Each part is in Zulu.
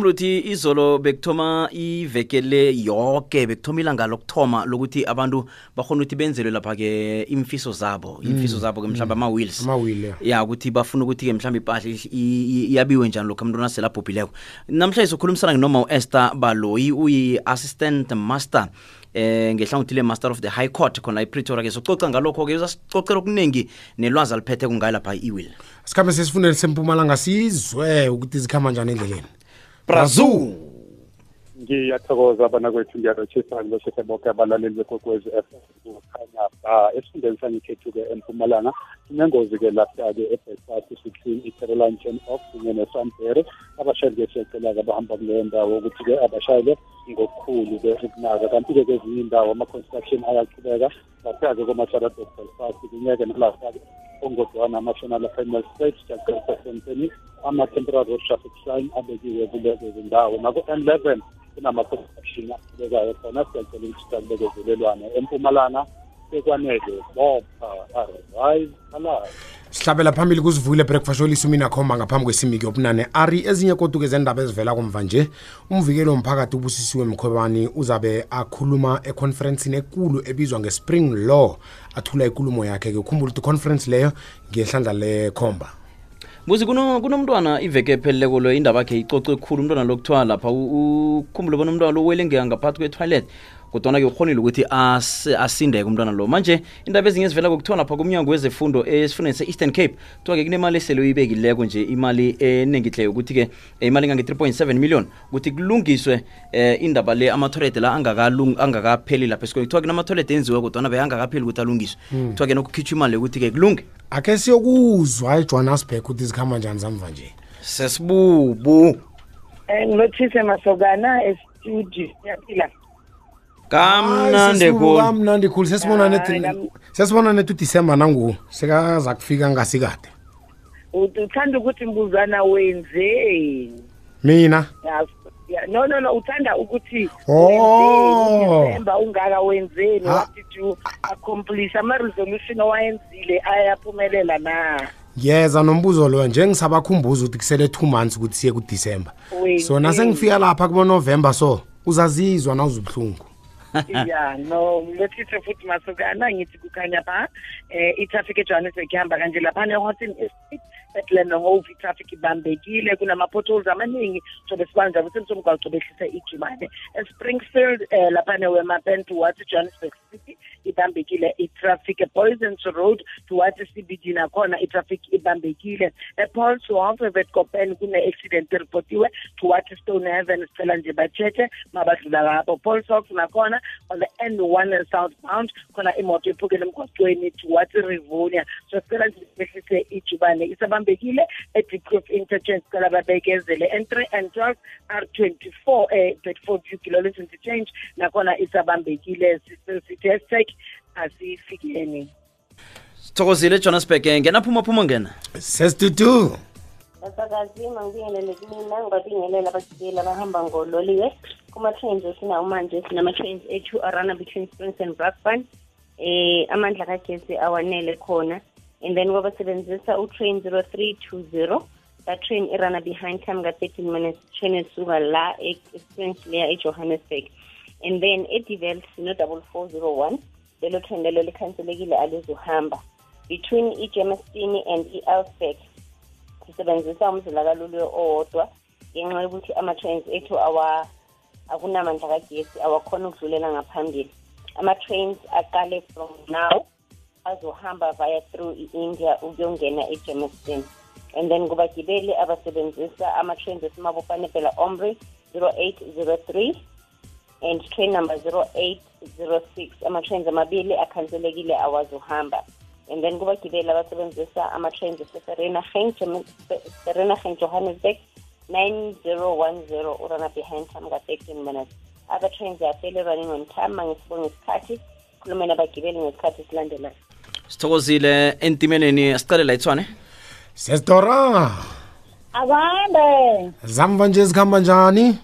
mluthi izolo bekuthoma ivekele yoke bekuthoma ilanga lokuthoma lokuthi abantu bakhona ukuthi benzelwe lapha-ke imfiso zabo imfiso zabo-ke mhlawumbe ama-wheels. Amawile ya ukuthi bafuna ukuthi-ke mhlawumbe ipahla iyabiwe njani lokhu umuntu nasele abhubhileko. Namhlanje sokhulumisana nginoma u-esther baloyi uyi-assistant master eh ngehlangothile master of the high court khona ipretoria ke sococa ngalokho-ke uzasicocela okuningi nelwazi aliphethe kungayo lapha i-will sikhambe sesifundeni sempumalanga sizwe ukuthi zikhamba njani endleleni brazil ngiyathokoza abana kwethu ngiyarotshisa ngiloshethe bonke abalaleli bekwekwezi f m. Kukhanya ba esifundeni sangikhethu-ke empumalanga. Sinengozi-ke lapha-ke ebhekfast sixteen i-caroline chen off kunye nesanbere abashayeli-ke siyacela-ke abahamba kuleyo ndawo ukuthi-ke abashayele ngokukhulu-ke ukunaka. Kanti-ke kwezinye iy'ndawo ama-construction ayaqhubeka. Lapha-ke komacharadok belfast kunyeke nalapha-ke ongodwana ama-national final state jacesa senteni ama-temporary traffic sign abekiwe kulezo zindawo naku-n eleven kunama-construction aqhubekayo khona siyacela ukuthi sakubekezelelwane empumalanga sekwanele bopha arise alive sihlabela phambili kuzivuyile breakfast olisumi nakhomba ngaphambi kwesimiki yobunane ari ezinye koduke zendaba ezivela kumva nje umvikeli womphakathi ubusisiwe mkhwebani uzabe akhuluma econferensini ekulu ebizwa nge-spring law athula ikulumo yakhe-ke ukhumbula ukuthi iconference leyo ngehlandla lekhomba. Buzi kuno- kunomntwana iveke epheleleko lo indaba yakhe icoce khulu umntwana lo kuthiwa lapha ukhumbule bona umntwana lo wele ngaphathi kwetoilet. Kodwana-ke ukhonile ukuthi as- asindeke umntwana lo. Manje indaba ezinye ezivela kuthiwa lapha kumnyango wezefundo esifundeni se-eastern cape kuthiwa-ke kunemali esele uyibekileko nje imali enengihle yokuthi-ke eh, imali engange-3.7 million ukuthi kulungiswe eh, indaba le amathoilet la angakapheli lapha esikoleni kuthiwa kunamathoilet enziwe kodwana beyangakapheli ukuthi alungiswe. Kuthiwa-ke nokukhitshwa imali yokuthi-ke kulunge. Akhe siyokuzwa ejohannesburg ukuthi zikhamba njani zamva nje. Sesibubu. Eh nginothise masokana e-studio yaphila khulu. kamnandi khulu. Sesibona nethi kam- sesibona nethi udisemba nangu sekaza kufika ngasikade uthanda ukuthi mbuzana wenzeni? Mina? No no no uthanda ukuthi Oh. December ungaka wenzeni? Ha. what did you accomplish? Ama resolution owayenzile ayaphumelela na? Yeza nombuzo loyo njengisabakhumbuza ukuthi kusele two months ukuthi siye kudisemba. So nasengifika lapha kubonovemba so uzazizwa nawuzubuhlungu ya no ngilethise futhi masokana ngithi kukhanya pha eh i-traffic ejohannesburg ihamba kanje laphana ehotin estate etlenhove i-traffic ibambekile kunama-potholes amaningi. Sobe sibanja ukuthi somgwaqo behlisa ijumane espringfield um laphana wemapen towards johannesburg city ibambekile i-traffic epoisons road towards cbd nakhona i-traffic ibambekile. Epolswolf evetkopen kune-accident eripotiwe towards stone heaven sicela nje batshetshe mabadlula ngapho. Polsox nakhona on the n1 southbound khona imoto ephukele emgwacweni towards rivonia. So sicela nje behlise ijubane. Isabambekile edicrof interchange sicela babekezele. N3 and 12 r twenty four um bedford view kilolens interchange nakhona isabambekile sithi hashtag asifikeni. Sithokozile ejohannesburg eh, ngena phuma phuma ngena. Sesidudu. Basakazima ngibingelele kumina ngibabingelela abagibeli abahamba ngololiwe kuma-trains esinawo manje. Sinama-trains ethu arana between springs and brakpan eh amandla kagesi awanele khona. And then kwabasebenzisa utrain zero three two zero. That train irana behind time ka-thirteen minutes. Train esuka la e-springs leya ejohannesburg. And then edevelt sino-double four zero one lelo train lelo likhanselekile alizuhamba. Between igermestini and i-alsberg sisebenzisa umzila kaloliwe owodwa ngenxa yokuthi ama-trains ethu akunamandla kagesi awakhona ukudlulela ngaphambili. Ama-trains aqale from now azohamba via through i-india ukuyongena egermiston and then kubagibeli abasebenzisa ama-trains esimabofanebela omri 0803 and train number 0806 ama-trains amabili akhanselekile awazohamba. And then kubagibeli abasebenzisa ama-trains eseserenageng serenageng johannesburg 9010 urana behind time ka-13 minutes. Other trains are fairly running on time mangisibonga ngesikhathi khulumeni abagibeli ngesikhathi esilandelayo. Sithokozile entimeleni sicale la ithwane. Sesidora akambe zamva nje zikhamba njani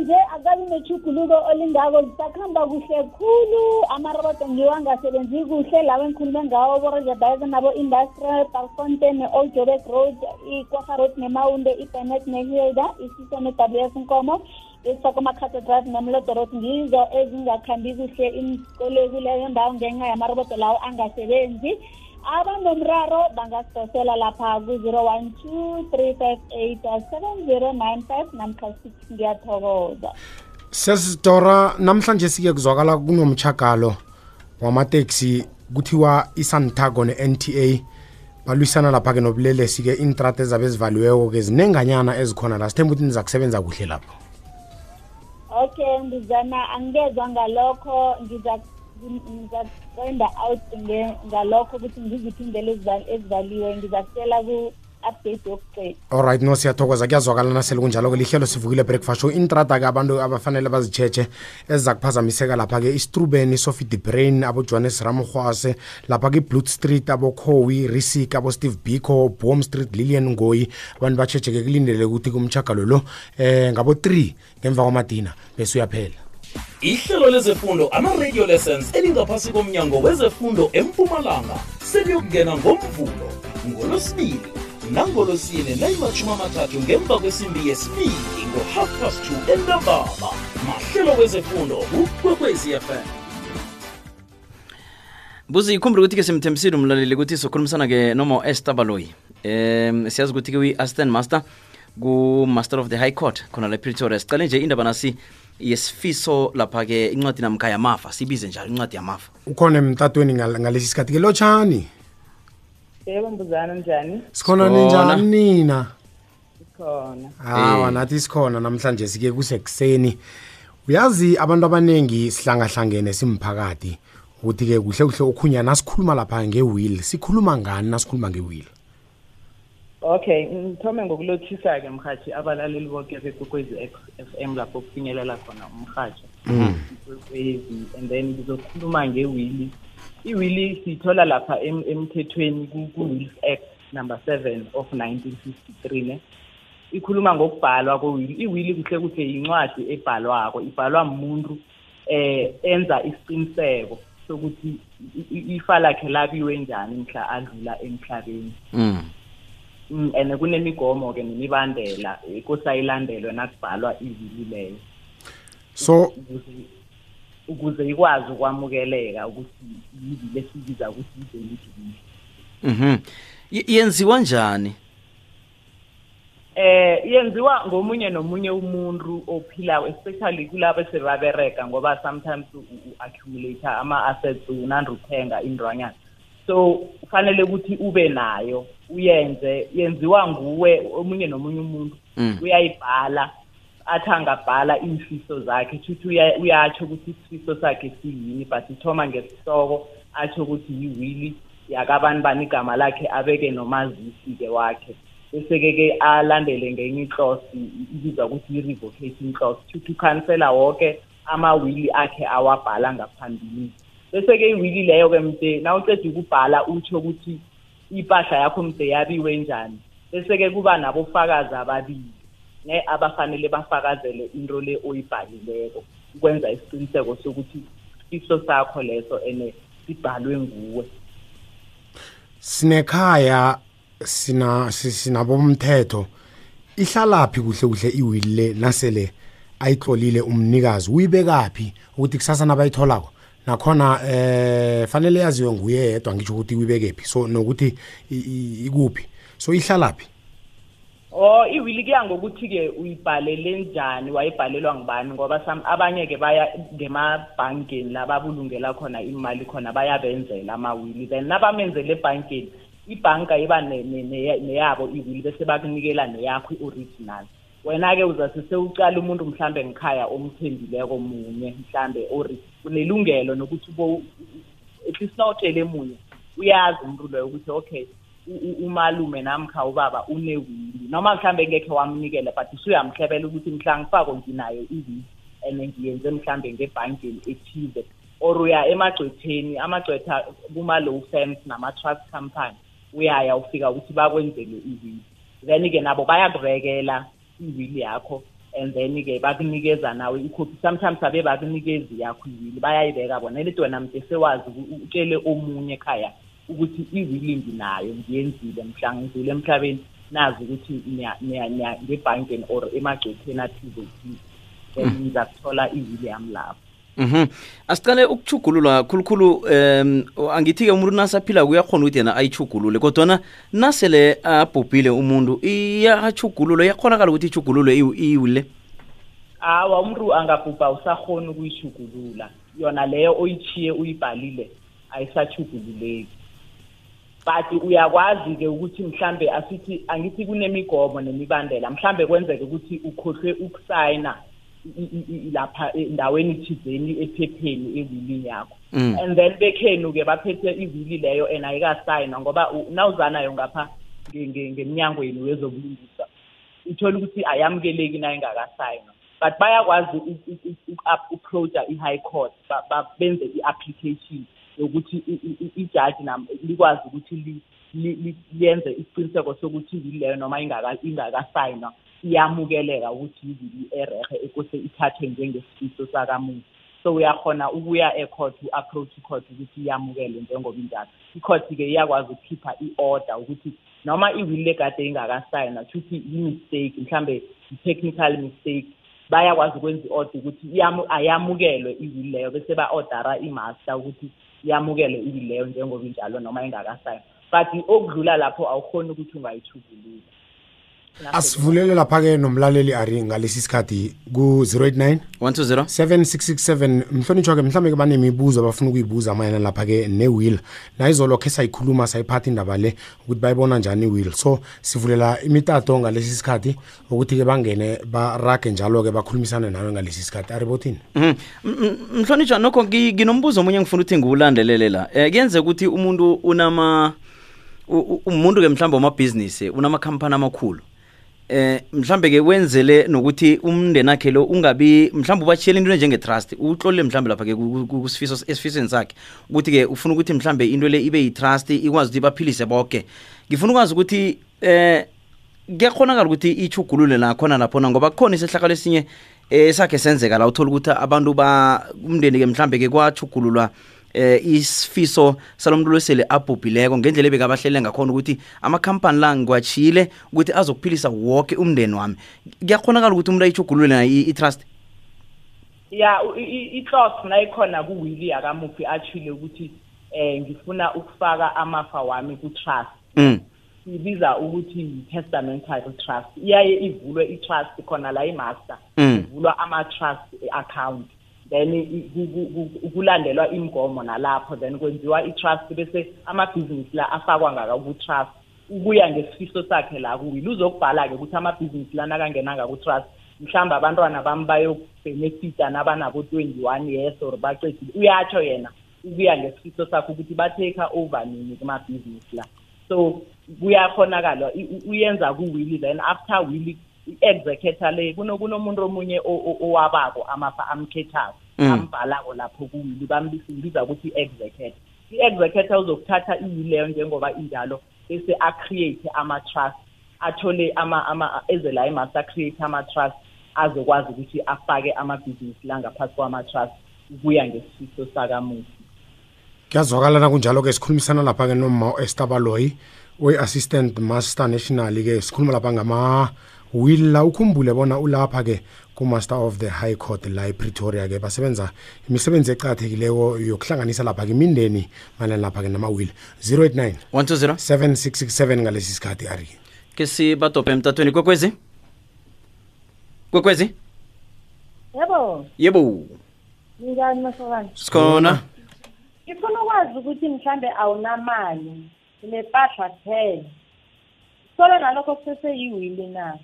nje akabi nechuguluko olingako zisakuhamba kuhle khulu. Amaroboto ngiwangasebenzi kuhle lawo engikhulume ngawo borejabayeza nabo-industrial barfontein ne-old jobek road ikwaha road nemawunde ibenet nehilda isiso ne-w s nkomo isakoma-cato drive nemlodo road. Ngizo ezingakhambi kuhle inkolo kuleyo ndawo ngenxa yamaroboto lawo angasebenzi abanomraro bangasidosela lapha ku-012 358 7095 namkha 6 ngiyathokoza. Sesidora namhlanje sike kuzwakala kunomchagalo wamateksi kuthiwa isantago ne-nta balwisana lapha-ke nobulelesi-ke intrata ezabe ezivaliweko-ke zinenganyana ezikhona la. Sithemba ukuthi niza kusebenza kuhle lapho. Okay mbizana angezwa ngalokho ngizakwenda out ngalokho ukuthi ngiziphi indlela ezivaliwe. Ngizakutshela ku-update yokuqeda alright no siyathokoza. Kuyazwakala nasele kunjalo-ke. Lihlelo sivukile breakfast show. Intrata-ke abantu abafanele bazitsheche eziza kuphazamiseka lapha-ke istruben de brain abojohannes ramhwase lapha-ke iblood street abokhowi risik abosteve biko bom street lilian ngoyi. Abantu batshetshe-ke kulindele ukuthi kumchagalo lo eh ngabo-3 ngemva kwamadina bese uyaphela ihlelo lezefundo ama-radio lessons elingaphasi komnyango wezefundo empumalanga seliyokungena ngomvulo ngolosibili nangolosine nayimathumi amathathu ngemva kwesimbi yesibili ngo-half past 2 entambama. Mahlelo wezefundo ukwekwezi buze buzi ikhumbule ukuthi-ke simthembisile umlaleli ukuthi sokhulumisana-ke noma esther baloyi. Um siyazi ukuthi-ke uyi-aston master ku-master of the high court khona la pretoria sicale nje indaba nasi yesifiso lapha-ke incwadi namkha yamafa sibize njalo incwadi yamafa. Ukhona emtatweni ngal- ngalesi sikhathi-ke lotshani? Yebo mbuzana njani? Sikhona Sikhona. ninjani nina? Khona hawa Eh. nathi sikhona namhlanje sike kusekuseni. Uyazi abantu abaningi sihlangahlangene simphakathi ukuthi-ke kuhle kuhle okhunya nasikhuluma lapha nge-will. Sikhuluma ngani nasikhuluma nge-will? Okay ngithome ngokulothisa-ke mhathi abalaleli bonke bekwekwezi f m lapho kufinyelela khona umhatsho ikwekwezi and then ngizokhuluma ngewili iwili siyithola lapha em- emthethweni ku- ku-wills act number seven of nineteen fifty-three ne? Ikhuluma ngokubhalwa kwewili iwili kuhle kuhle yincwadi ebhalwako ibhalwa muntu eh enza isiqiniseko sokuthi ifa lakhe labiwe njani mhla adlula emhlabeni. Mm. Mm, and kunemigomo-ke nemibandela kusayilandelwe nakubhalwa ivili leyo so ukuze ikwazi ukwamukeleka ukuthi yivili esibiza ukuthi izelidili mhm. Yenziwa njani? Eh yenziwa ngomunye nomunye umuntu ophilayo especially kulabo sebabereka ngoba sometimes u-accumulate ama-assets unandi uthenga indrwanyana so kufanele ukuthi ube nayo uyenze yenziwa nguwe omunye nomunye umuntu Mm. uyayibhala athi angabhala iimfiso zakhe shuthi uya- uyatsho ukuthi isifiso sakhe siyini but ithoma ngesihloko atsho ukuthi yiwili yakabani bani igama lakhe abeke nomazisi-ke wakhe bese-ke ke alandele ngenye iclosi ibizwa ukuthi i-revocation clause shuthi ukhansela wonke amawili akhe awabhala ngaphambilini bese-ke iwili leyo-ke mde nawuceda ukubhala utsho ukuthi impahla yakho mde yabiwe njani. Bese-ke kuba nabofakazi ababili ne abafanele bafakazele into le oyibhalileko ukwenza isiqiniseko sokuthi isifiso sakho leso ene sibhalwe nguwe. Sinekhaya sina si- sinabomthetho ihlalaphi kuhle kuhle iwili le nasele ayitlolile umnikazi? Uyibekaphi ukuthi kusasa nabayitholako? Nakhona eh fanele yaziwe nguye yedwa ngitsho ukuthi uyibekephi. So nokuthi ikuphi. So ihlalaphi? Oh iwili kuya ngokuthi-ke uyibhalele njani? Wayibhalelwa ngubani? Ngoba some abanye-ke baya ngemabhankeni la babulungela khona imali khona bayabenzela amawili then nabamenzele ebhankeni ibhanka iba ne- ne- ne- neyabo iwili bese bakunikela neyakho i-original. Wena-ke uzase sewucala umuntu mhlambe ngikhaya omthembileko munye mhlambe or unelungelo nokuthi at least nawutshele munye uyazi umuntu loyo ukuthi okay umalume namkha ubaba unewili. Noma mhlambe ngekhe wamnikela but usuyamhlebela ukuthi mhla ngifako nginayo iwili and ngiyenze mhlambe ngebhankeni ethize or uya emagcwetheni amagcwetha kuma-low firms nama-trust company uyaya ufika ukuthi bakwenzele iwili then-ke nabo bayakubekela iwili yakho and then-ke bakunikeza nawe ikhophi. Sometimes abe bakunikezi yakho iwili bayayibeka bona lethi wena mntu sewazi uku- utshele omunye ekhaya ukuthi iwili nginayo ngiyenzile mhla ngidlule emhlabeni nazi ukuthi niya- niya- niya- ngebhankeni or emagcwetheni athize thize then niza kuthola iwili yami lapho. Mhm. Asiqale ukuchugulula khulukhulu um angithi-ke umuntu nasaphila uyakhona ukuthi yena ayichugulule kodwana nasele abhubhile umuntu iyachugululwa iyakhonakala ukuthi ichugululwe iwile awa umuntu angabhubha usakhona ukuyishugulula yona leyo oyithiye uyibhalile ayisachugululeki but uyakwazi-ke ukuthi mhlambe asithi angithi kunemigomo nemibandela mhlambe kwenzeke ukuthi ukhohlwe ukusayina. Lapha endaweni thizeni ephepheni ewilini yakho. Mm. and then bekhenu-ke baphethe ivili leyo and ayikasayinwa ngoba nawuzanayo ngapha nge- nge- ngemnyangweni wezobulungisa uthola ukuthi ayamukeleki na ingakasayinwa but bayakwazi uku-approacha i-high court benze i-application yokuthi ijaji nam- likwazi ukuthi li- li- li- lenze isiqiniseko sokuthi leyo noma ingaka- ingakasayinwa. Iyamukeleka ukuthi ivili erehe ekose ithathwe njengesifiso sakamuntu so uyakhona ukuya ecourt u-approach icourt ukuthi iyamukele njengoba injalo. Icourt-ke iyakwazi ukukhipha i-order ukuthi noma iwili legade ingakasayinwa kushuthi i-mistake mhlambe i-technical mistake bayakwazi ukwenza i-order ukuthi iyamu- ayamukelwe iwili leyo bese ba-ordera i-master ukuthi iyamukelwe iwili leyo njengoba injalo noma ingakasayinwa. But okudlula lapho awukhoni ukuthi ungayithubulula asivulele lapha-ke nomlaleli ari ngalesi sikhathi ku-089 120 7667 mhlonitshwa-ke mhlawumbe-ke banemibuzo abafuna ukuyibuza mayana lapha-ke ne-will. Nayizolo khe sayikhuluma sayiphatha indaba le ukuthi bayibona njani i-will. So sivulela imitato ngalesi sikhathi ukuthi-ke bangene barage njalo-ke bakhulumisane nawe ngalesi sikhathi. Aribothini? Mhm. M- m- mhlonitshwa nokho ngi- nginombuzo omunye ngifuna ukuthi ngiwulandelele la. Um kuyenze ukuthi umuntu unama u- u- umuntu-ke mhlawumbe wamabhizinisi unamakhampani amakhulu. Eh mhlambe ke wenzele nokuthi umndeni akhe lo ungabi mhlambe ubachiyela into njenge-trust utlolile mhlambe lapha-ke ku- ku- ku- kusifiso esifisweni sakhe. Ukuthi-ke ufuna ukuthi mhlambe into le ibe yi-trust ikwazi ukuthi baphilise bonke ngifuna ukwazi ukuthi eh kuyakhonakala ukuthi ichugulule nakhona laphona ngoba kukhona isehlakalo esinye esakhe senzeka la uthola ukuthi abantu ba umndeni-ke mhlambe-ke kwachugululwa eh isifiso salomuntu losele abhubhileko ngendlela ebekabahlele ngakhona ukuthi amakhampani la ngiwachile ukuthi azokuphilisa woke umndeni wami. Kuyakhonakala ukuthi umuntu ayichugulule na i- i-trust? Ya u- i- i- i-clause nayikhona kuwili yakamuphi achile ukuthi eh ngifuna ukufaka amafa wami ku-trust. Mm. ibiza ukuthi yi-testamental trust. Iyaye ivulwe i-trust khona la i-master. Mm. ivulwa ama-trust account. Then i- ku- ku- ku- kulandelwa imigomo nalapho then kwenziwa i-trust bese amabhizinisi la afakwa ngaka ku-trust. Ukuya ngesifiso sakhe la kuwili uzokubhala-ke ukuthi amabhizinisi la nakangenanga ku-trust mhlawumbe abantwana bami bayobhenefita nabanabo twenty-one years or bacedile uyatsho yena ukuya ngesifiso sakhe ukuthi ba-take over nini kumabhizinisi la. So kuyakhonakala i- u- uyenza kuwili then after wili i-executor le kuno- kunomuntu omunye o- o- owabako amafa amkhethako Mm. ambhalako lapho kuwili bambiza ukuthi i-executor i-executor uzokuthatha iwili leyo njengoba injalo bese acreate ama-trust athole ama ama eze la emaster create ama-trust azokwazi ukuthi afake amabhizinisi la ngaphasi kwama-trust ukuya ngesifiso sakamufi kuyazwakala nakunjalo-ke sikhulumisana lapha-ke noma u-estabaloy we-assistant master national-ke sikhuluma lapha ngama-will la ukhumbule bona ulapha-ke ku-master of the high court la epretoria-ke basebenza imisebenzi eqakathekileko yokuhlanganisa lapha-ke imindeni malani lapha-ke nama-will 089 120 7667 ngalesi sikhathi ari. Ke sibadope emtatweni kwekwezi? Kwekwezi? Yebo. Yebo. Njani masokana sikhona. Ngifuna ukwazi ukuthi mhlambe awunamali unepahla kuphela. Solo nalokho kuseseyiwili na?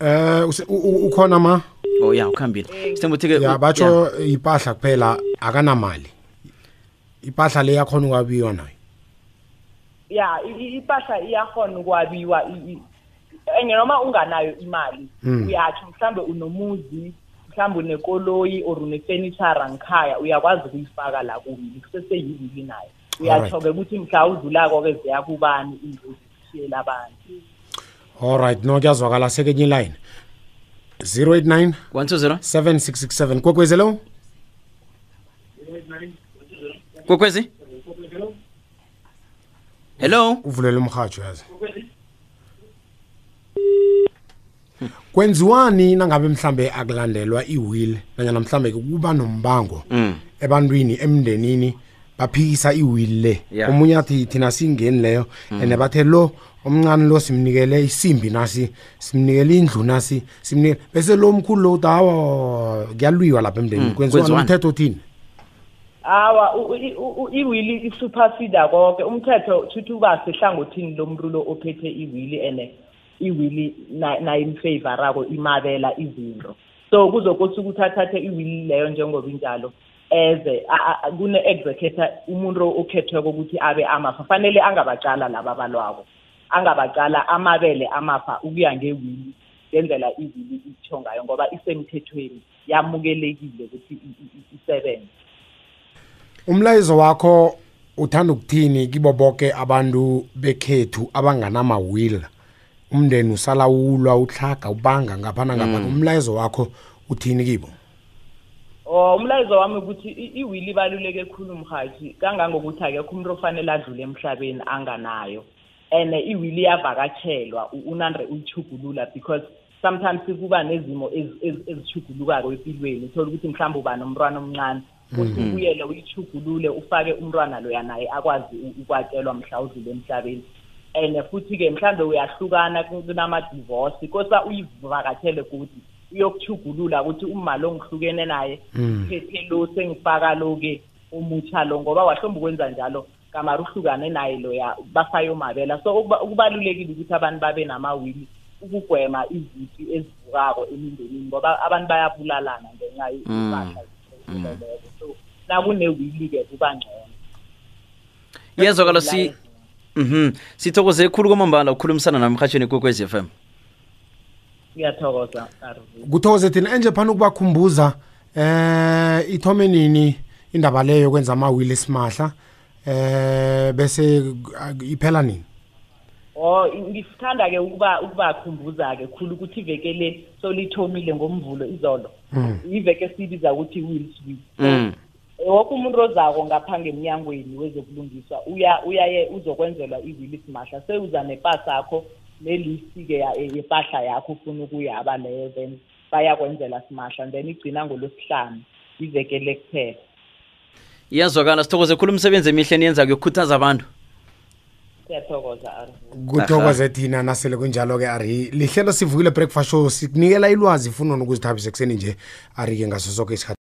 Eh ukhona ma? Oh ya ukhambile. Sithembuthi-ke ya batsho ipahla kuphela akanamali. Ipahla le yakhona ukwabiwa nayo? Ya i- i- impahla iyakhona ukwabiwa. Enye noma unganayo imali Mm. uyatsho mhlambe unomuzi mhlambe unekoloyi or unefenitshara ngikhaya uyakwazi ukuyifaka la kuwili kuseseyivili nayo. Uyatsho-ke ukuthi mhla udlulako-ke ziya kubani ingozi zishiyela abantu alright no kuyazwakala. Sekenye iline. 089 120 7667 kwekwezelo kwekwezi hello? Uvulela umhajo yazi. Kwenziwani nangabe mhlambe akulandelwa iwill nanyana mhlambe kuba nombango Mm. ebantwini emndenini? Baphikisa iwill le. Yeah. omunye athi thina singeni leyo. And bathe lo omncane lo simnikele isimbi nasi simnikele indlu nasi simnikele. Bese lo mkhulu lo uthi hawa kuyalwiwa lapha emndenini kwenziwani? kwenziwani? umthetho uthini awa iwili isupersida konke umthetho shuthi uba sehlangothini lomuntu lo ophethe iwili and iwili na- nayo imfavorako imabela izinto. So kuzokosa ukuthi athathe iwili leyo njengoba injalo. Eze a- a- kune-executor umuntu okhethweko ukuthi abe amafa. Fanele angabacala laba abalwako angabacala amabele amafa ukuya ngewili ngendlela iwili itsho ngayo ngoba isemthethweni yamukelekile ukuthi i- i- i- isebenze. Umlayezo wakho uthanda ukuthini kibo bonke abantu bekhethu abanganama-will umndeni usalawulwa uhlaga ubanga ngapha nangapha. Umlayezo wakho uthini kibo? Oh umlayezo wami ukuthi iwili ibaluleke khulu mhathi. Kangangokuthi akekho umuntu ofanele adlule emhlabeni anganayo and iwili iyavakatshelwa u- unande uyichugulula because sometimes kuba nezimo ezi- ezi- ezichugulukako empilweni uthole ukuthi mhlawumbe uba nomntwana omncane uthi ubuyele uyichugulule ufake umntwana loya naye akwazi ukwatshelwa mhla udlule emhlabeni. And futhi-ke mhlawumbe uyahlukana kunama-divorce kosa uyivakatshele kuthi uyokuchugulula ukuthi uma lo ngihlukene naye phethe lo sengifaka lo-ke umutsha lo ngoba wahlomba ukwenza njalo kamari uhlukane naye loya basayomabela so ukuba- okubalulekile ukuthi abantu babe namawili ukugwema izici ezivukako emindenini ngoba abantu bayabulalana ngenxa yempahla ezipheleleko so nakunewili-ke kuba ngcono. Iyazwakala si mhm. Sithokoze khulu kwamambala ukukhulumisana nami emhatshweni kwekwez f m. ngiyathokoza Arvin. kuthokoze thina. Enje phana ukubakhumbuza eh ithome nini indaba leyo kwenza ama-will esimahla? Eh bese uh, iphela nini? Oh ngisithanda-ke ukuba ukubakhumbuza-ke khulu ukuthi iveke le solithomile ngomvulo izolo. Iveke esibiza ukuthi i-wills week Mm. woke umuntu ozako ngapha ngemnyangweni wezokulungiswa uya uyaye uzokwenzelwa iwili simahla sewuza nepasa yakho nelisti-ke ya- yepahla yakho ufuna ukuyaba leyo then bayakwenzela simahla then igcina ngolwesihlanu iveke le kuphela iyazwakala sithokoze khulu umsebenzi emihle niyenza kuyokhuthaza abantu. Siyathokoza Arvin. kuthokoze thina nasele kunjalo-ke ari. Lihlelo sivukile breakfast show sikunikela ilwazi ifuna nokuzithabisa ekuseni nje. Ari-ke ngaso soke isikhathi.